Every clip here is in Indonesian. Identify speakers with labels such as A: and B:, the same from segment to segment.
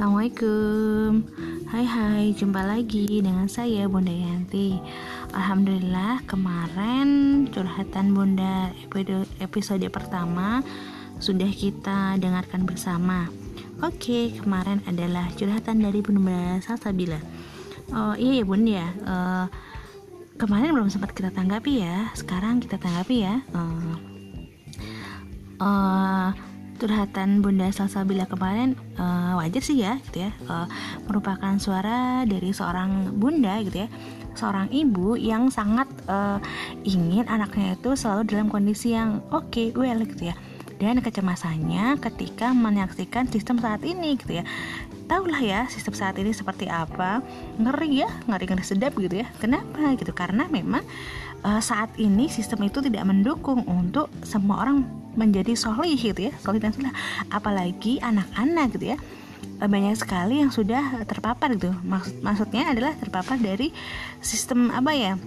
A: Assalamualaikum. Hai hai, jumpa lagi dengan saya Bunda Yanti. Alhamdulillah kemarin curhatan Bunda episode pertama sudah kita dengarkan bersama. Oke, kemarin adalah curhatan dari Bunda Salsabila. Oh iya ya Bunda ya. Uh, Kemarin belum sempat kita tanggapi ya. Sekarang kita tanggapi ya. Uh, uh, curhatan Bunda Salsabila kemarin uh, wajar sih ya gitu ya. Uh, merupakan suara dari seorang bunda gitu ya. Seorang ibu yang sangat uh, ingin anaknya itu selalu dalam kondisi yang oke okay, well gitu ya. Dan kecemasannya ketika menyaksikan sistem saat ini gitu ya tahulah ya sistem saat ini seperti apa. Ngeri ya ngeri ngeri sedap gitu ya. Kenapa gitu? Karena memang uh, saat ini sistem itu tidak mendukung untuk semua orang menjadi solih gitu ya. Solih dan solih. Apalagi anak-anak gitu ya. Eh, banyak sekali yang sudah terpapar gitu. Maksud maksudnya adalah terpapar dari sistem apa ya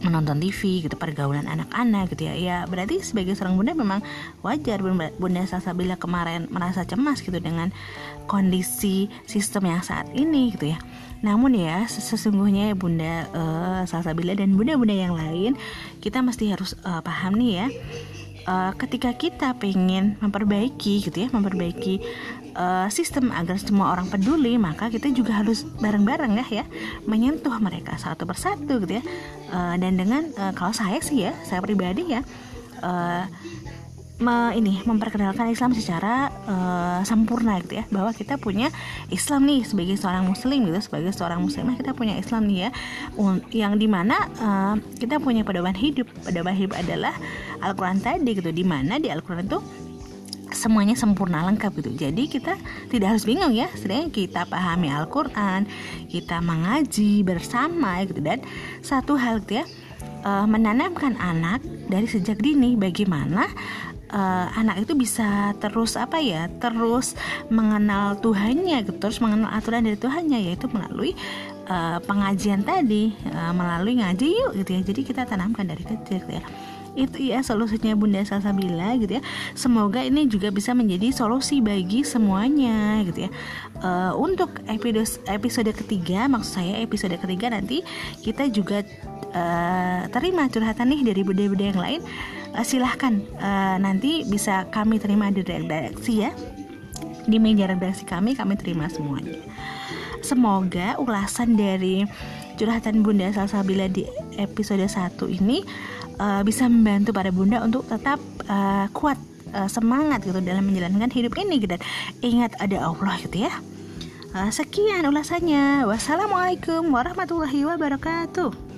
A: menonton TV gitu pergaulan anak-anak gitu ya. Ya berarti sebagai seorang bunda memang wajar bunda, bunda Salsabila kemarin merasa cemas gitu dengan kondisi sistem yang saat ini gitu ya. Namun ya sesungguhnya bunda uh, Salsabila dan bunda-bunda yang lain kita mesti harus uh, paham nih ya uh, ketika kita pengen memperbaiki gitu ya memperbaiki uh, sistem agar semua orang peduli maka kita juga harus bareng-bareng ya ya menyentuh mereka satu persatu gitu ya. Uh, dan dengan uh, kalau saya sih ya saya pribadi ya uh, me, ini memperkenalkan Islam secara uh, sempurna gitu ya. Bahwa kita punya Islam nih sebagai seorang muslim gitu sebagai seorang muslimah kita punya Islam nih ya. Yang di mana uh, kita punya pedoman hidup. Pedoman hidup adalah Al-Quran tadi gitu di mana di Al-Quran itu semuanya sempurna lengkap gitu. Jadi kita tidak harus bingung ya sedangkan kita pahami Al-Quran kita mengaji bersama gitu. Dan satu hal gitu ya uh, menanamkan anak dari sejak dini bagaimana uh, anak itu bisa terus apa ya terus mengenal Tuhannya gitu terus mengenal aturan dari Tuhannya yaitu melalui uh, pengajian tadi uh, melalui ngaji yuk gitu ya. Jadi kita tanamkan dari kecil gitu ya. Itu ya solusinya Bunda Salsabila gitu ya. Semoga ini juga bisa menjadi solusi bagi semuanya gitu ya. Uh, untuk episode episode ketiga maksud saya episode ketiga nanti kita juga uh, terima curhatan nih dari bunda-bunda yang lain uh, silahkan. Uh, nanti bisa kami terima di redaksi ya. Di meja redaksi kami kami terima semuanya. Semoga ulasan dari curhatan Bunda Salsabila di episode 1 ini uh, bisa membantu para bunda untuk tetap uh, kuat semangat gitu dalam menjalankan hidup ini gitu. ingat ada Allah gitu ya. Sekian ulasannya. Wassalamualaikum warahmatullahi wabarakatuh